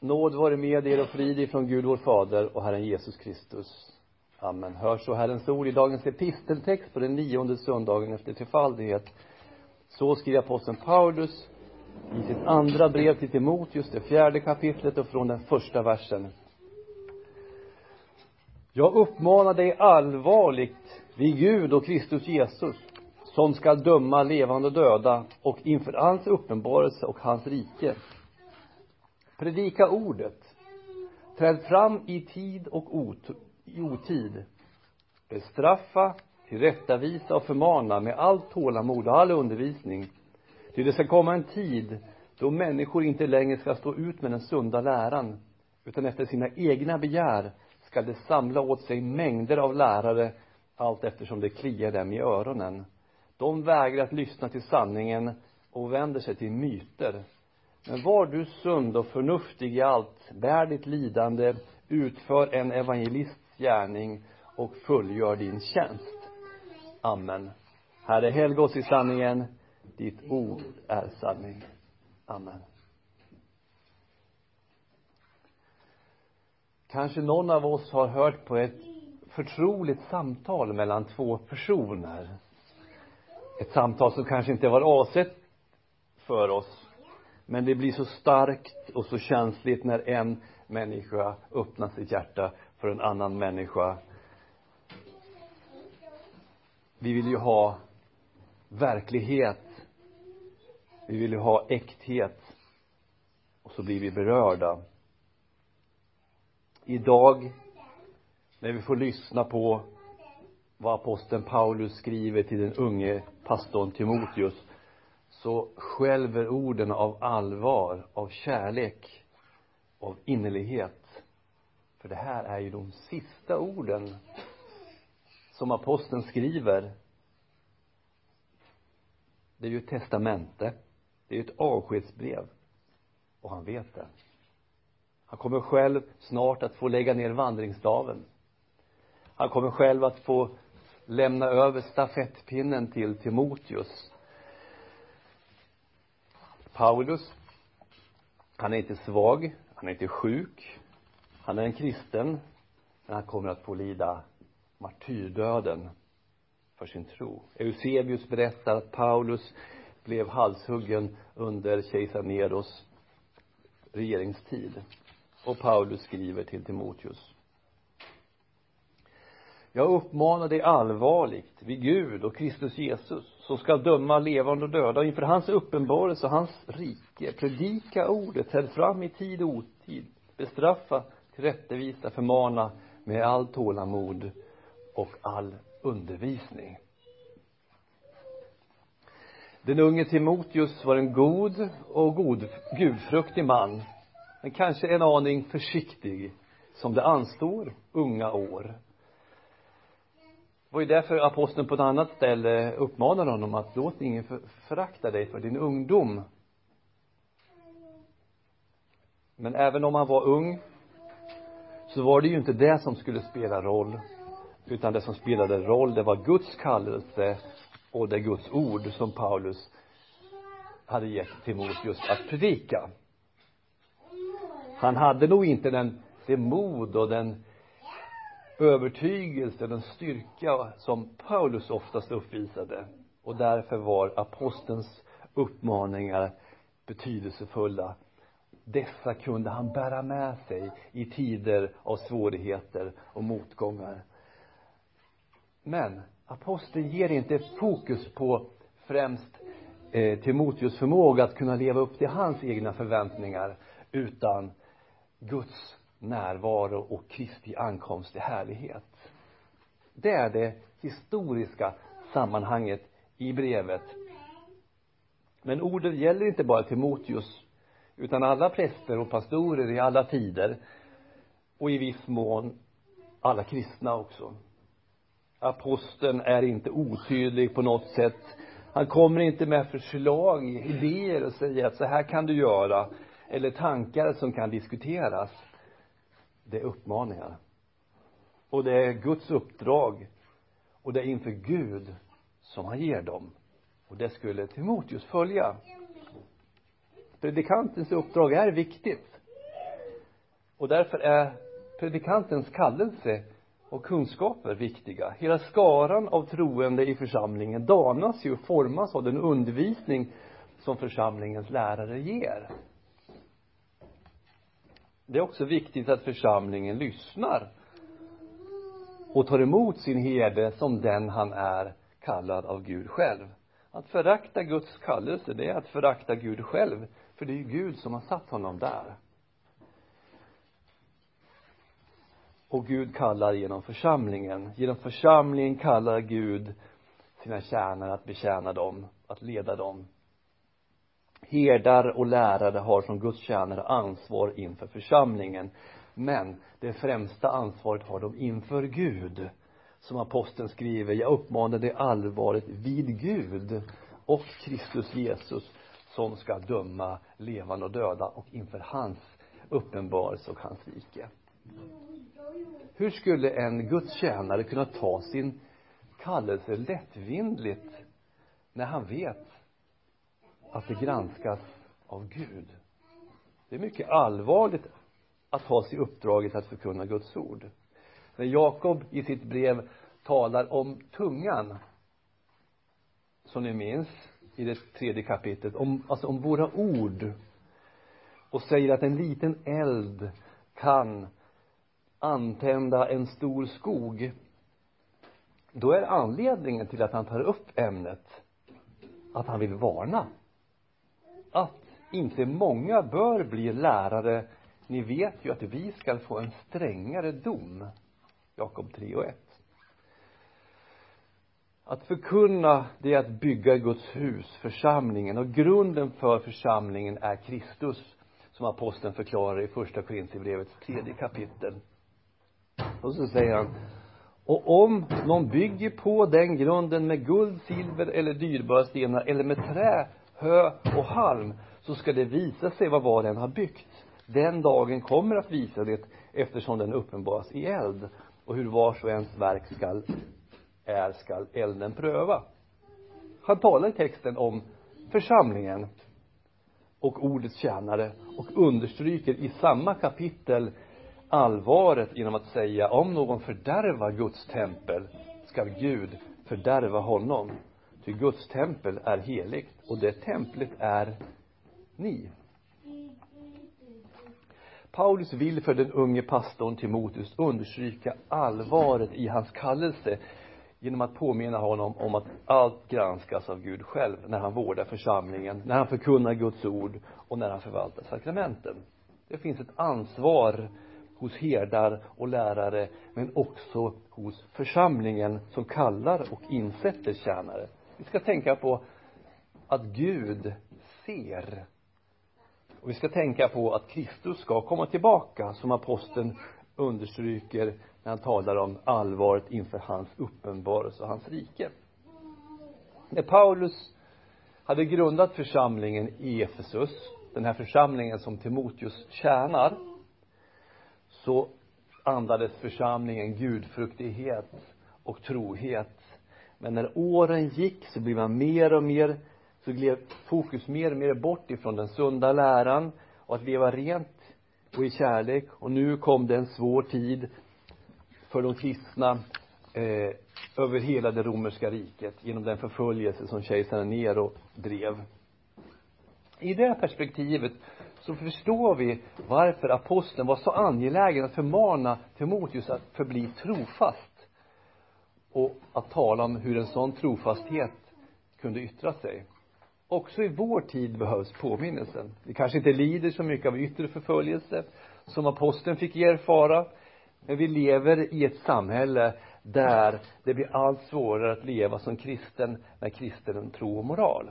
Nåd vare med er och frid ifrån Gud vår Fader och Herren Jesus Kristus. Amen. Hör så Herrens ord i dagens episteltext på den nionde söndagen efter trefaldighet. Så skriver aposteln Paulus i sitt andra brev till Timoteus, det fjärde kapitlet och från den första versen. Jag uppmanar dig allvarligt vid Gud och Kristus Jesus som skall döma levande och döda och inför hans uppenbarelse och hans rike. Predika ordet. Träd fram i tid och i otid. Bestraffa, tillrättavisa och förmana med allt tålamod och all undervisning. Ty det ska komma en tid då människor inte längre ska stå ut med den sunda läran, utan efter sina egna begär ska de samla åt sig mängder av lärare allt eftersom det kliar dem i öronen. De vägrar att lyssna till sanningen och vänder sig till myter. Men var du sund och förnuftig i allt, bär ditt lidande, utför en evangelists gärning och fullgör din tjänst. Amen. Herre, helg oss i sanningen. Ditt ord är sanning. Amen. Kanske någon av oss har hört på ett förtroligt samtal mellan två personer. Ett samtal som kanske inte var avsett för oss. Men det blir så starkt och så känsligt när en människa öppnar sitt hjärta för en annan människa. Vi vill ju ha verklighet. Vi vill ju ha äkthet. Och så blir vi berörda. Idag, när vi får lyssna på vad aposteln Paulus skriver till den unge pastorn Timoteus så skälver orden av allvar, av kärlek, av innerlighet. För det här är ju de sista orden som aposteln skriver. Det är ju ett testamente. Det är ju ett avskedsbrev. Och han vet det. Han kommer själv snart att få lägga ner vandringsstaven. Han kommer själv att få lämna över stafettpinnen till Timoteus. Paulus, han är inte svag, han är inte sjuk, han är en kristen, men han kommer att få lida martyrdöden för sin tro. Eusebius berättar att Paulus blev halshuggen under kejsar Neros regeringstid. Och Paulus skriver till Timoteus. Jag uppmanar dig allvarligt vid Gud och Kristus Jesus som ska döma levande och döda och inför hans uppenbarelse och hans rike. Predika ordet, träd fram i tid och otid. Bestraffa, tillrättavisa, förmana med all tålamod och all undervisning. Den unge Timoteus var en god och god, gudfruktig man, men kanske en aning försiktig, som det anstår unga år var ju därför aposteln på ett annat ställe eh, uppmanade honom att låt ingen förakta dig för din ungdom. Men även om han var ung så var det ju inte det som skulle spela roll utan det som spelade roll det var Guds kallelse och det Guds ord som Paulus hade gett Timoteus att predika. Han hade nog inte den det mod och den övertygelse, den styrka som Paulus oftast uppvisade. Och därför var apostelns uppmaningar betydelsefulla. Dessa kunde han bära med sig i tider av svårigheter och motgångar. Men aposteln ger inte fokus på främst eh, Timoteus förmåga att kunna leva upp till hans egna förväntningar utan Guds närvaro och Kristi ankomst i härlighet. Det är det historiska sammanhanget i brevet. Men orden gäller inte bara Timoteus utan alla präster och pastorer i alla tider och i viss mån alla kristna också. Aposteln är inte otydlig på något sätt. Han kommer inte med förslag, idéer och säger att så här kan du göra eller tankar som kan diskuteras det är uppmaningar. Och det är Guds uppdrag. Och det är inför Gud som han ger dem. Och det skulle Timoteus följa. Predikantens uppdrag är viktigt. Och därför är predikantens kallelse och kunskaper viktiga. Hela skaran av troende i församlingen danas ju och formas av den undervisning som församlingens lärare ger. Det är också viktigt att församlingen lyssnar och tar emot sin herde som den han är kallad av Gud själv. Att förakta Guds kallelse, det är att förakta Gud själv. För det är ju Gud som har satt honom där. Och Gud kallar genom församlingen. Genom församlingen kallar Gud sina tjänare att betjäna dem, att leda dem. Herdar och lärare har som Guds tjänare ansvar inför församlingen. Men det främsta ansvaret har de inför Gud. Som aposteln skriver, jag uppmanar dig allvarligt vid Gud och Kristus Jesus som ska döma levande och döda och inför hans uppenbarelse och hans rike. Hur skulle en Guds tjänare kunna ta sin kallelse lättvindligt när han vet att det granskas av Gud? Det är mycket allvarligt att ha sig uppdraget att förkunna Guds ord. När Jakob i sitt brev talar om tungan som ni minns i det tredje kapitlet om, alltså om våra ord och säger att en liten eld kan antända en stor skog då är anledningen till att han tar upp ämnet att han vill varna att inte många bör bli lärare. Ni vet ju att vi ska få en strängare dom Jakob 3 och 1 att förkunna det är att bygga Guds hus, församlingen. Och grunden för församlingen är Kristus som aposteln förklarar i första Korintierbrevets tredje kapitel. Och så säger han och om någon bygger på den grunden med guld, silver eller dyrbara stenar eller med trä, hö och halm så ska det visa sig vad var den har byggt. Den dagen kommer att visa det eftersom den uppenbaras i eld. Och hur vars och ens verk skall är skall elden pröva. Han talar i texten om församlingen och ordets tjänare och understryker i samma kapitel allvaret genom att säga om någon fördärvar Guds tempel skall Gud fördärva honom ty Guds tempel är heligt och det templet är ni Paulus vill för den unge pastorn Timoteus understryka allvaret i hans kallelse genom att påminna honom om att allt granskas av Gud själv när han vårdar församlingen, när han förkunnar Guds ord och när han förvaltar sakramenten. Det finns ett ansvar hos herdar och lärare men också hos församlingen som kallar och insätter tjänare. Vi ska tänka på att Gud ser och vi ska tänka på att Kristus ska komma tillbaka som aposteln understryker när han talar om allvaret inför hans uppenbarelse och hans rike. När Paulus hade grundat församlingen i Efesus, den här församlingen som Timoteus tjänar, så andades församlingen gudfruktighet och trohet. Men när åren gick så blev man mer och mer, så gled fokus mer och mer bort ifrån den sunda läran och att leva rent och i kärlek. Och nu kom det en svår tid för de kristna eh, över hela det romerska riket genom den förföljelse som kejsaren Nero drev. I det perspektivet så förstår vi varför aposteln var så angelägen att förmana Timoteus att förbli trofast och att tala om hur en sån trofasthet kunde yttra sig. Också i vår tid behövs påminnelsen. Vi kanske inte lider så mycket av yttre förföljelse som aposteln fick erfara men vi lever i ett samhälle där det blir allt svårare att leva som kristen med kristen tro och moral.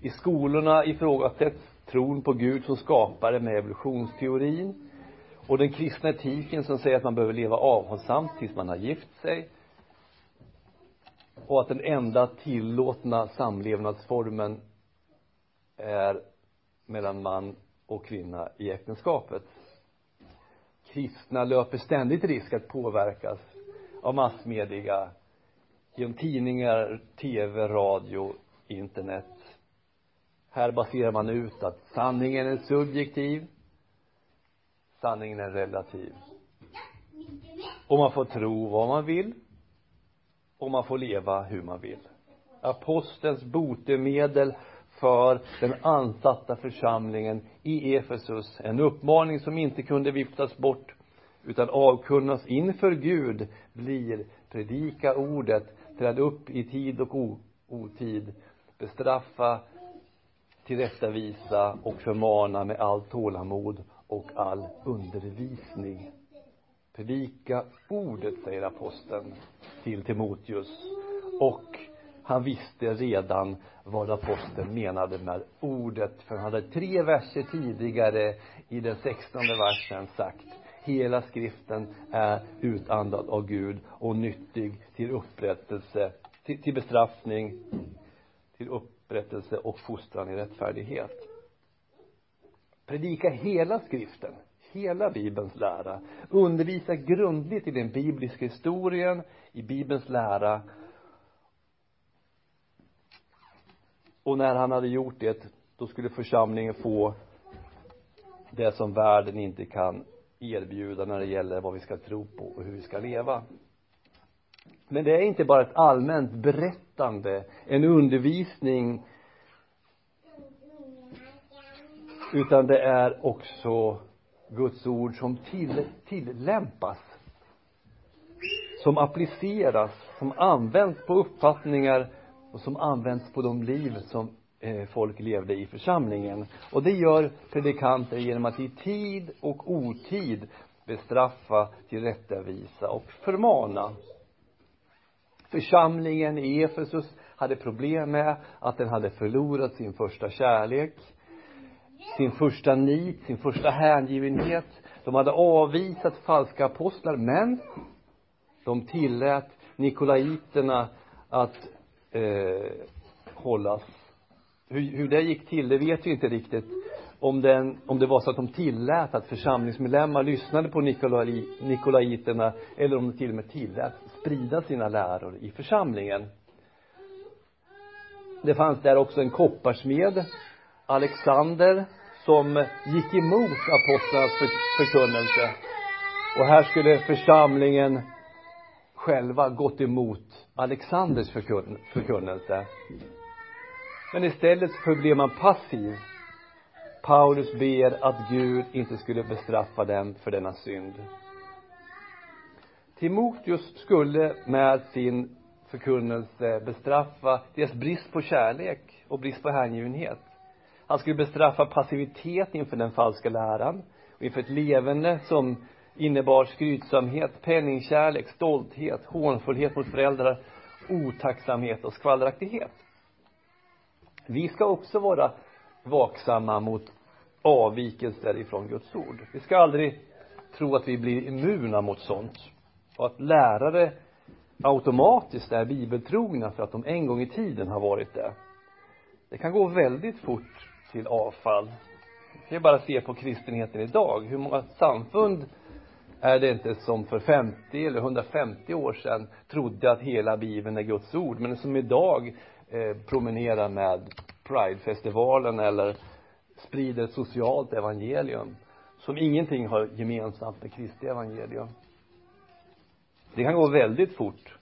I skolorna ifrågasätts tron på Gud som skapare med evolutionsteorin och den kristna etiken som säger att man behöver leva avhållsamt tills man har gift sig. Och att den enda tillåtna samlevnadsformen är mellan man och kvinna i äktenskapet. Kristna löper ständigt risk att påverkas av massmedia genom tidningar, tv, radio, internet. Här baserar man ut att sanningen är subjektiv sanningen är relativ. Och man får tro vad man vill. Och man får leva hur man vill. Apostelns botemedel för den ansatta församlingen i Efesus. En uppmaning som inte kunde viftas bort utan avkunnas inför Gud blir predika ordet träd upp i tid och otid bestraffa tillrättavisa och förmana med allt tålamod och all undervisning. Predika ordet säger aposteln till Timoteus. Och han visste redan vad aposteln menade med ordet för han hade tre verser tidigare i den sextonde versen sagt hela skriften är utandad av Gud och nyttig till upprättelse till, till bestraffning till upprättelse och fostran i rättfärdighet predika hela skriften hela bibelns lära undervisa grundligt i den bibliska historien i bibelns lära. Och när han hade gjort det då skulle församlingen få det som världen inte kan erbjuda när det gäller vad vi ska tro på och hur vi ska leva. Men det är inte bara ett allmänt berättande en undervisning utan det är också Guds ord som till, tillämpas som appliceras som används på uppfattningar och som används på de liv som eh, folk levde i församlingen. Och det gör predikanter genom att i tid och otid bestraffa, tillrättavisa och förmana. Församlingen i Efesus hade problem med att den hade förlorat sin första kärlek sin första nit, sin första hängivenhet. De hade avvisat falska apostlar men de tillät nikolaiterna att eh, hållas. Hur, hur det gick till det vet vi inte riktigt. Om den, om det var så att de tillät att församlingsmedlemmar lyssnade på Nikolai, nikolaiterna eller om de till och med tillät sprida sina läror i församlingen. Det fanns där också en kopparsmed. Alexander som gick emot apostlarnas förkunnelse. Och här skulle församlingen själva gått emot Alexanders förkun förkunnelse. Men istället förblev man passiv. Paulus ber att Gud inte skulle bestraffa dem för denna synd. Timoteus skulle med sin förkunnelse bestraffa deras brist på kärlek och brist på hängivenhet han skulle bestraffa passivitet inför den falska läran och inför ett levande som innebar skrytsamhet, penningkärlek, stolthet, hånfullhet mot föräldrar, otacksamhet och skvallraktighet. Vi ska också vara vaksamma mot avvikelser ifrån Guds ord. Vi ska aldrig tro att vi blir immuna mot sånt och att lärare automatiskt är bibeltrogna för att de en gång i tiden har varit det. Det kan gå väldigt fort till avfall. Vi kan ju bara se på kristenheten idag. Hur många samfund är det inte som för 50 eller 150 år sedan trodde att hela bibeln är Guds ord men som idag eh, promenerar med Pridefestivalen eller sprider ett socialt evangelium som ingenting har gemensamt med Kristi evangelium det kan gå väldigt fort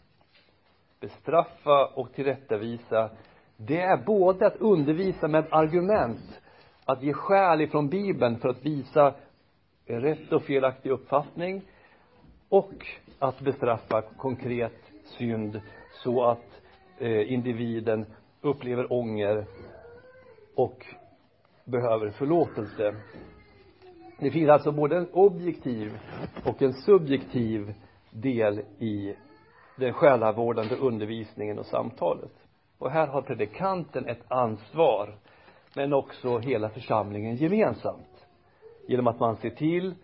bestraffa och tillrättavisa det är både att undervisa med argument att ge skäl ifrån bibeln för att visa rätt och felaktig uppfattning och att bestraffa konkret synd så att eh, individen upplever ånger och behöver förlåtelse. Det finns alltså både en objektiv och en subjektiv del i den själavårdande undervisningen och samtalet och här har predikanten ett ansvar men också hela församlingen gemensamt. Genom att man ser till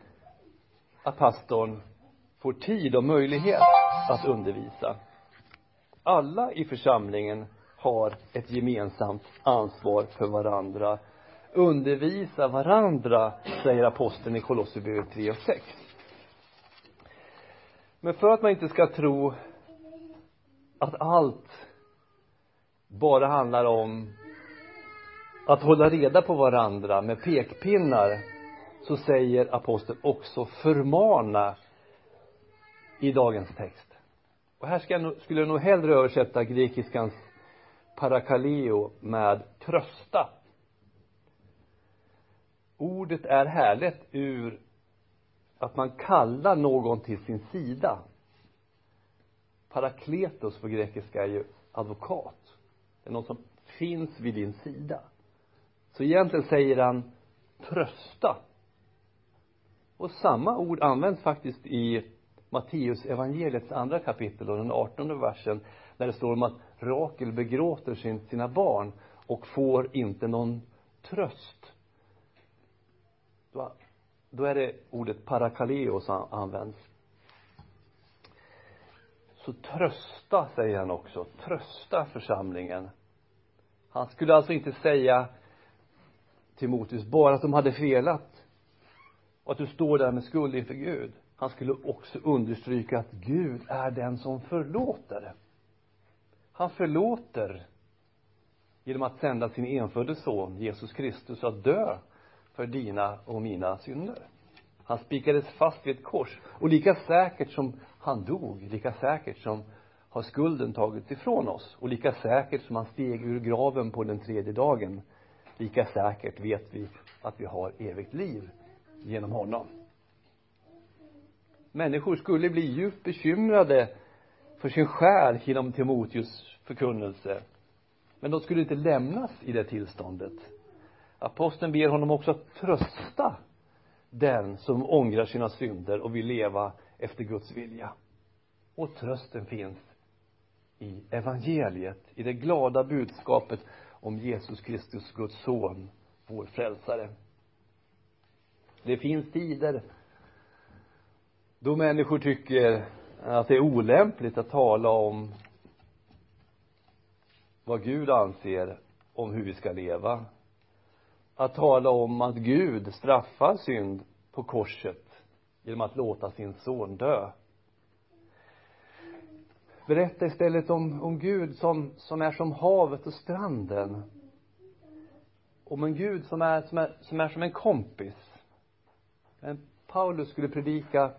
att pastorn får tid och möjlighet att undervisa. Alla i församlingen har ett gemensamt ansvar för varandra. Undervisa varandra säger aposteln i Kolosserbrevet 3 och 6 men för att man inte ska tro att allt bara handlar om att hålla reda på varandra med pekpinnar så säger aposteln också förmana i dagens text. Och här ska jag nog, skulle jag nog hellre översätta grekiskans parakaleo med trösta. Ordet är härligt ur att man kallar någon till sin sida. Parakletos på grekiska är ju advokat det är någon som finns vid din sida? Så egentligen säger han trösta. Och samma ord används faktiskt i Matteus evangeliets andra kapitel och den artonde versen när det står om att Rakel begråter sin, sina barn och får inte någon tröst. Då, då är det ordet parakaleos används så trösta säger han också. Trösta församlingen. Han skulle alltså inte säga Timoteus bara att de hade felat och att du står där med skuld inför Gud. Han skulle också understryka att Gud är den som förlåter. Han förlåter genom att sända sin enfödde son Jesus Kristus att dö för dina och mina synder. Han spikades fast vid ett kors. Och lika säkert som han dog lika säkert som har skulden tagits ifrån oss och lika säkert som han steg ur graven på den tredje dagen lika säkert vet vi att vi har evigt liv genom honom. Människor skulle bli djupt bekymrade för sin själ genom Timoteus förkunnelse men de skulle inte lämnas i det tillståndet. Aposteln ber honom också att trösta den som ångrar sina synder och vill leva efter Guds vilja. Och trösten finns i evangeliet i det glada budskapet om Jesus Kristus Guds son vår frälsare. Det finns tider då människor tycker att det är olämpligt att tala om vad Gud anser om hur vi ska leva. Att tala om att Gud straffar synd på korset genom att låta sin son dö. Berätta istället om, om Gud som, som är som havet och stranden. Om en Gud som är, som är, som är som en kompis. Men Paulus skulle predika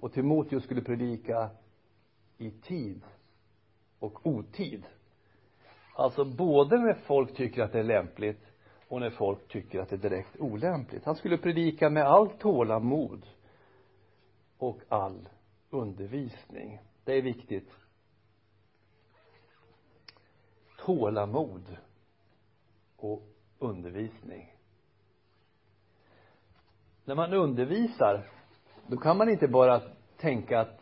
och Timoteus skulle predika i tid och otid. Alltså både när folk tycker att det är lämpligt och när folk tycker att det är direkt olämpligt. Han skulle predika med allt tålamod och all undervisning. Det är viktigt. Tålamod och undervisning. När man undervisar då kan man inte bara tänka att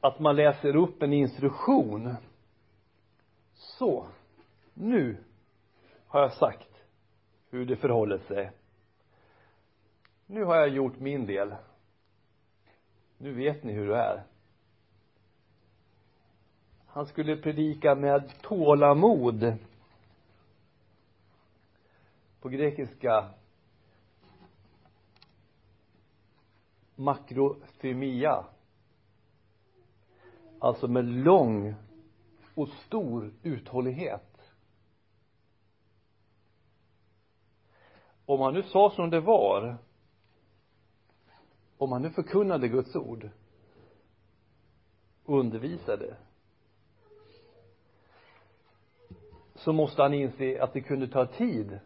att man läser upp en instruktion. Så nu har jag sagt hur det förhåller sig nu har jag gjort min del. Nu vet ni hur det är. Han skulle predika med tålamod. På grekiska makrofemia. Alltså med lång och stor uthållighet. Om han nu sa som det var om han nu förkunnade Guds ord och undervisade så måste han inse att det kunde ta tid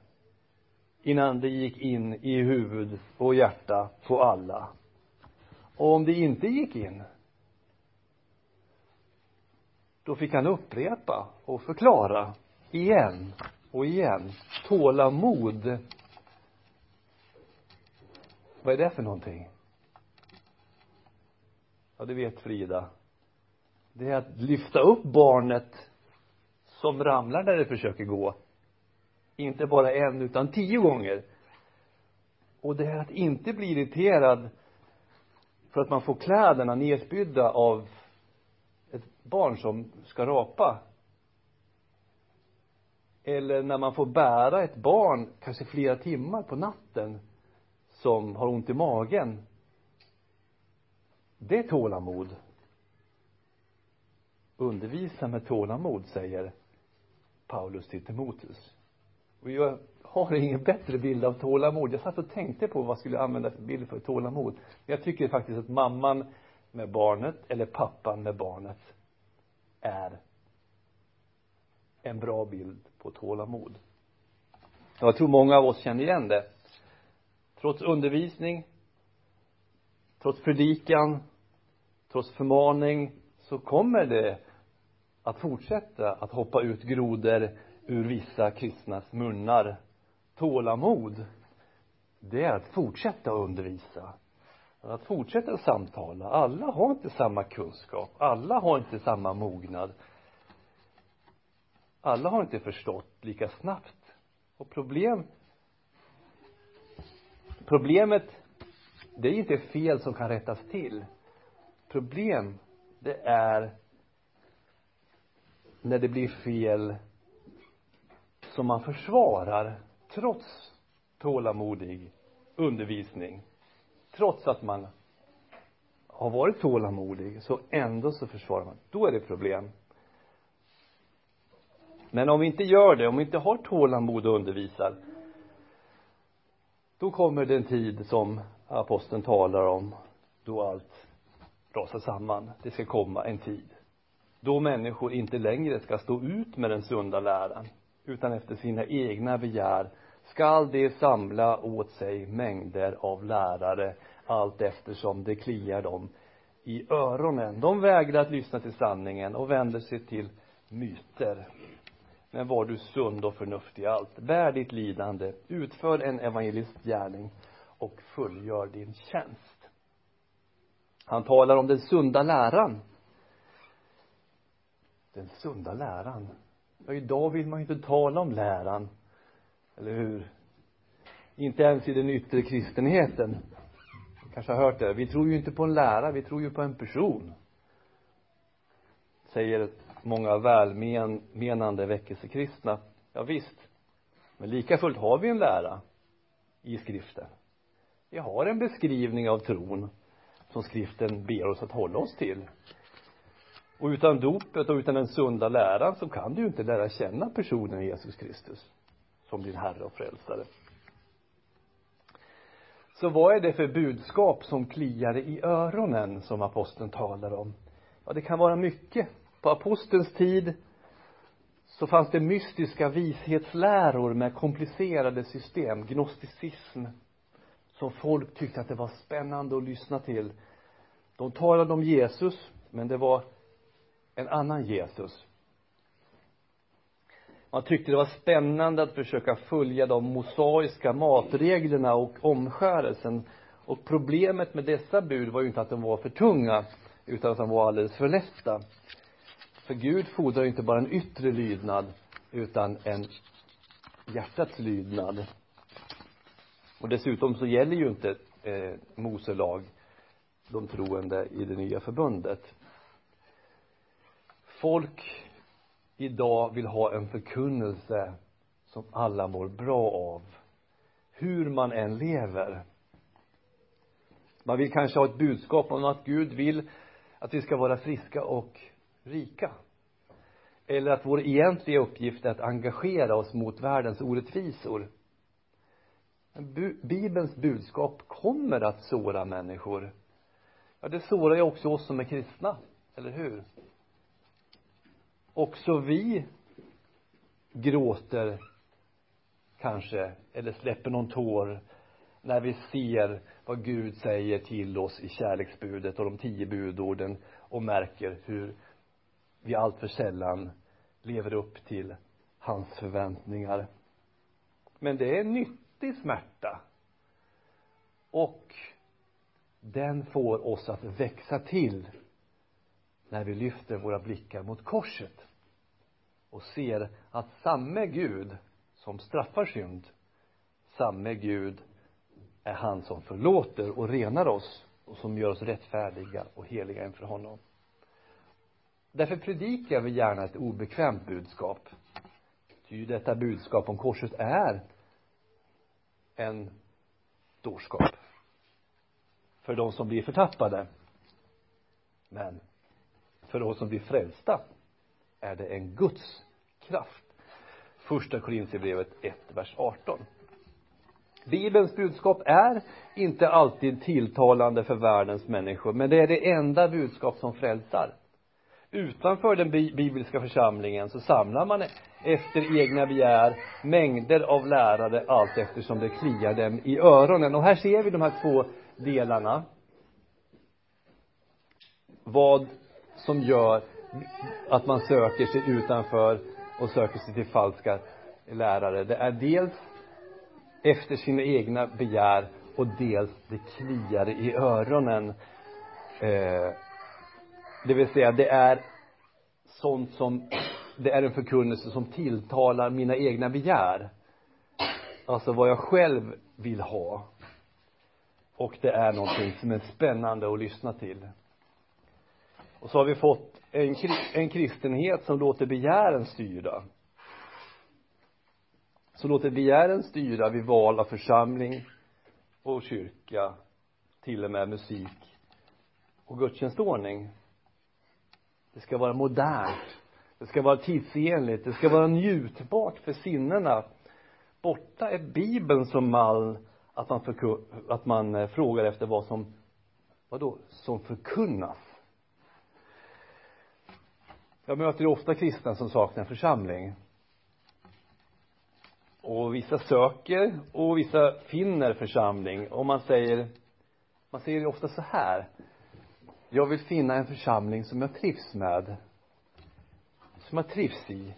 innan det gick in i huvud och hjärta på alla. Och om det inte gick in då fick han upprepa och förklara igen och igen. Tålamod. Vad är det för någonting? Ja det vet Frida. Det är att lyfta upp barnet som ramlar när det försöker gå. Inte bara en utan tio gånger. Och det är att inte bli irriterad för att man får kläderna nedspydda av ett barn som ska rapa. Eller när man får bära ett barn kanske flera timmar på natten som har ont i magen det är tålamod. Undervisa med tålamod säger Paulus till Timoteus. Och jag har ingen bättre bild av tålamod. Jag satt och tänkte på vad jag skulle använda för bild för tålamod. Jag tycker faktiskt att mamman med barnet eller pappan med barnet är en bra bild på tålamod. Jag tror många av oss känner igen det. Trots undervisning trots predikan trots förmaning så kommer det att fortsätta att hoppa ut grodor ur vissa kristnas munnar. Tålamod det är att fortsätta undervisa. Att fortsätta samtala. Alla har inte samma kunskap. Alla har inte samma mognad. Alla har inte förstått lika snabbt. Och problem problemet det är inte fel som kan rättas till. Problem det är när det blir fel som man försvarar trots tålamodig undervisning. Trots att man har varit tålamodig så ändå så försvarar man. Då är det problem. Men om vi inte gör det om vi inte har tålamod och undervisar då kommer den tid som aposteln talar om då allt rasar samman. Det ska komma en tid då människor inte längre ska stå ut med den sunda läran utan efter sina egna begär skall de samla åt sig mängder av lärare allt eftersom det kliar dem i öronen. De vägrar att lyssna till sanningen och vänder sig till myter. Men var du sund och förnuftig i allt bär ditt lidande utför en evangelistgärning och fullgör din tjänst. Han talar om den sunda läran. Den sunda läran. Ja idag vill man ju inte tala om läran eller hur? Inte ens i den yttre kristenheten. Kanske har hört det. Vi tror ju inte på en lära vi tror ju på en person säger många välmenande väckelsekristna. Ja visst. Men lika fullt har vi en lära i skriften vi har en beskrivning av tron som skriften ber oss att hålla oss till. Och utan dopet och utan den sunda läran så kan du ju inte lära känna personen Jesus Kristus som din Herre och Frälsare. Så vad är det för budskap som kliar i öronen som aposteln talar om? Ja det kan vara mycket. På apostelns tid så fanns det mystiska vishetsläror med komplicerade system gnosticism som folk tyckte att det var spännande att lyssna till. De talade om Jesus men det var en annan Jesus. Man tyckte det var spännande att försöka följa de mosaiska matreglerna och omskärelsen. Och problemet med dessa bud var ju inte att de var för tunga utan att de var alldeles för lätta. För Gud fordrar ju inte bara en yttre lydnad utan en hjärtats lydnad och dessutom så gäller ju inte eh, Mose lag de troende i det nya förbundet. Folk idag vill ha en förkunnelse som alla mår bra av hur man än lever. Man vill kanske ha ett budskap om att Gud vill att vi ska vara friska och rika. Eller att vår egentliga uppgift är att engagera oss mot världens orättvisor bibelns budskap kommer att såra människor. Ja det sårar ju också oss som är kristna eller hur? Också vi gråter kanske eller släpper någon tår när vi ser vad Gud säger till oss i kärleksbudet och de tio budorden och märker hur vi allt för sällan lever upp till hans förväntningar. Men det är nytt nyttig smärta. Och den får oss att växa till när vi lyfter våra blickar mot korset och ser att samme Gud som straffar synd samme Gud är han som förlåter och renar oss och som gör oss rättfärdiga och heliga inför honom. Därför predikar vi gärna ett obekvämt budskap. Ty detta budskap om korset är en dårskap. För de som blir förtappade. Men för de som blir frälsta är det en Guds kraft. Första Korintierbrevet 1, vers 18 Bibelns budskap är inte alltid tilltalande för världens människor men det är det enda budskap som frälsar utanför den bibliska församlingen så samlar man efter egna begär mängder av lärare allt eftersom det kliar dem i öronen. Och här ser vi de här två delarna. Vad som gör att man söker sig utanför och söker sig till falska lärare. Det är dels efter sina egna begär och dels det kliar i öronen eh, det vill säga det är sånt som det är en förkunnelse som tilltalar mina egna begär. Alltså vad jag själv vill ha. Och det är någonting som är spännande att lyssna till. Och så har vi fått en, en kristenhet som låter begären styra. Som låter begären styra vid val av församling och kyrka till och med musik och gudstjänstordning det ska vara modernt. Det ska vara tidsenligt. Det ska vara njutbart för sinnena. Borta är bibeln som mall att man, förku, att man eh, frågar efter vad som vadå, som förkunnas. Jag möter ofta kristna som saknar församling. Och vissa söker och vissa finner församling. Och man säger man säger ofta så här jag vill finna en församling som jag trivs med. Som jag trivs i.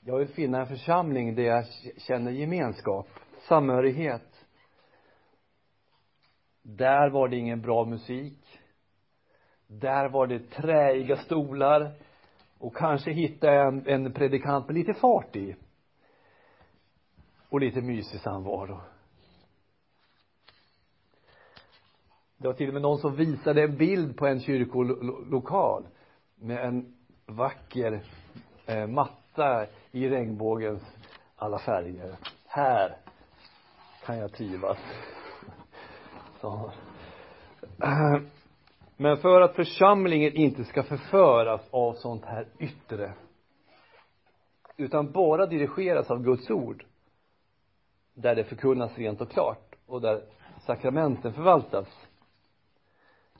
Jag vill finna en församling där jag känner gemenskap samhörighet. Där var det ingen bra musik. Där var det träiga stolar. Och kanske hitta en, en predikant med lite fart i. Och lite mysig samvaro. Det var till och med någon som visade en bild på en kyrkolokal med en vacker eh, matta i regnbågens alla färger. Här kan jag trivas så men för att församlingen inte ska förföras av sånt här yttre utan bara dirigeras av Guds ord där det förkunnas rent och klart och där sakramenten förvaltas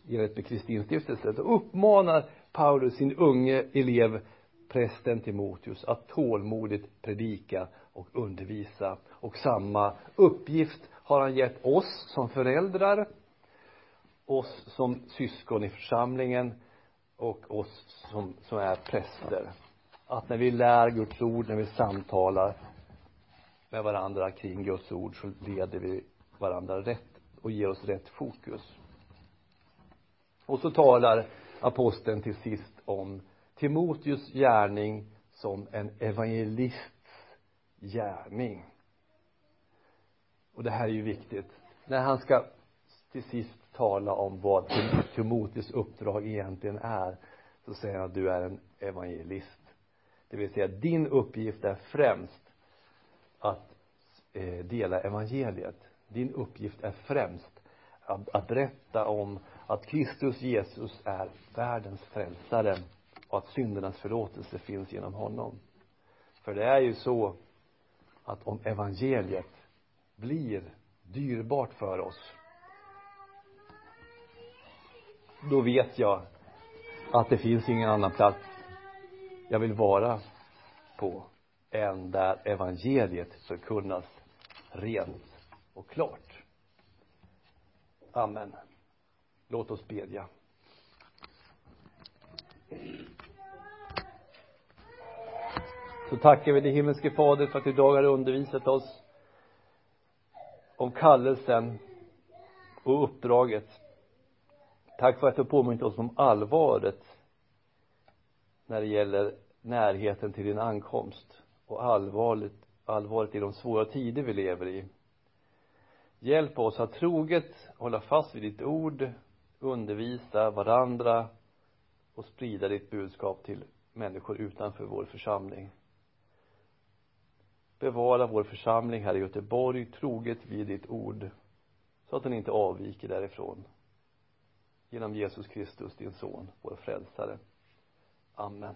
enligt med kristinstiftelsen, då uppmanar Paulus sin unge elev prästen Timoteus att tålmodigt predika och undervisa. Och samma uppgift har han gett oss som föräldrar oss som syskon i församlingen och oss som, som är präster. Att när vi lär Guds ord, när vi samtalar med varandra kring Guds ord så leder vi varandra rätt och ger oss rätt fokus och så talar aposteln till sist om Timoteus gärning som en evangelists gärning. Och det här är ju viktigt. När han ska till sist tala om vad Timoteus uppdrag egentligen är så säger han att du är en evangelist. Det vill säga din uppgift är främst att eh, dela evangeliet. Din uppgift är främst att, att berätta om att Kristus Jesus är världens frälsare och att syndernas förlåtelse finns genom honom. För det är ju så att om evangeliet blir dyrbart för oss då vet jag att det finns ingen annan plats jag vill vara på än där evangeliet förkunnas rent och klart. Amen låt oss bedja. Så tackar vi dig himmelske fader för att du idag har undervisat oss om kallelsen och uppdraget. Tack för att du har påmint oss om allvaret när det gäller närheten till din ankomst och allvaret, allvaret i de svåra tider vi lever i. Hjälp oss att troget hålla fast vid ditt ord undervisa varandra och sprida ditt budskap till människor utanför vår församling. Bevara vår församling här i Göteborg troget vid ditt ord så att den inte avviker därifrån. Genom Jesus Kristus din son, vår frälsare. Amen.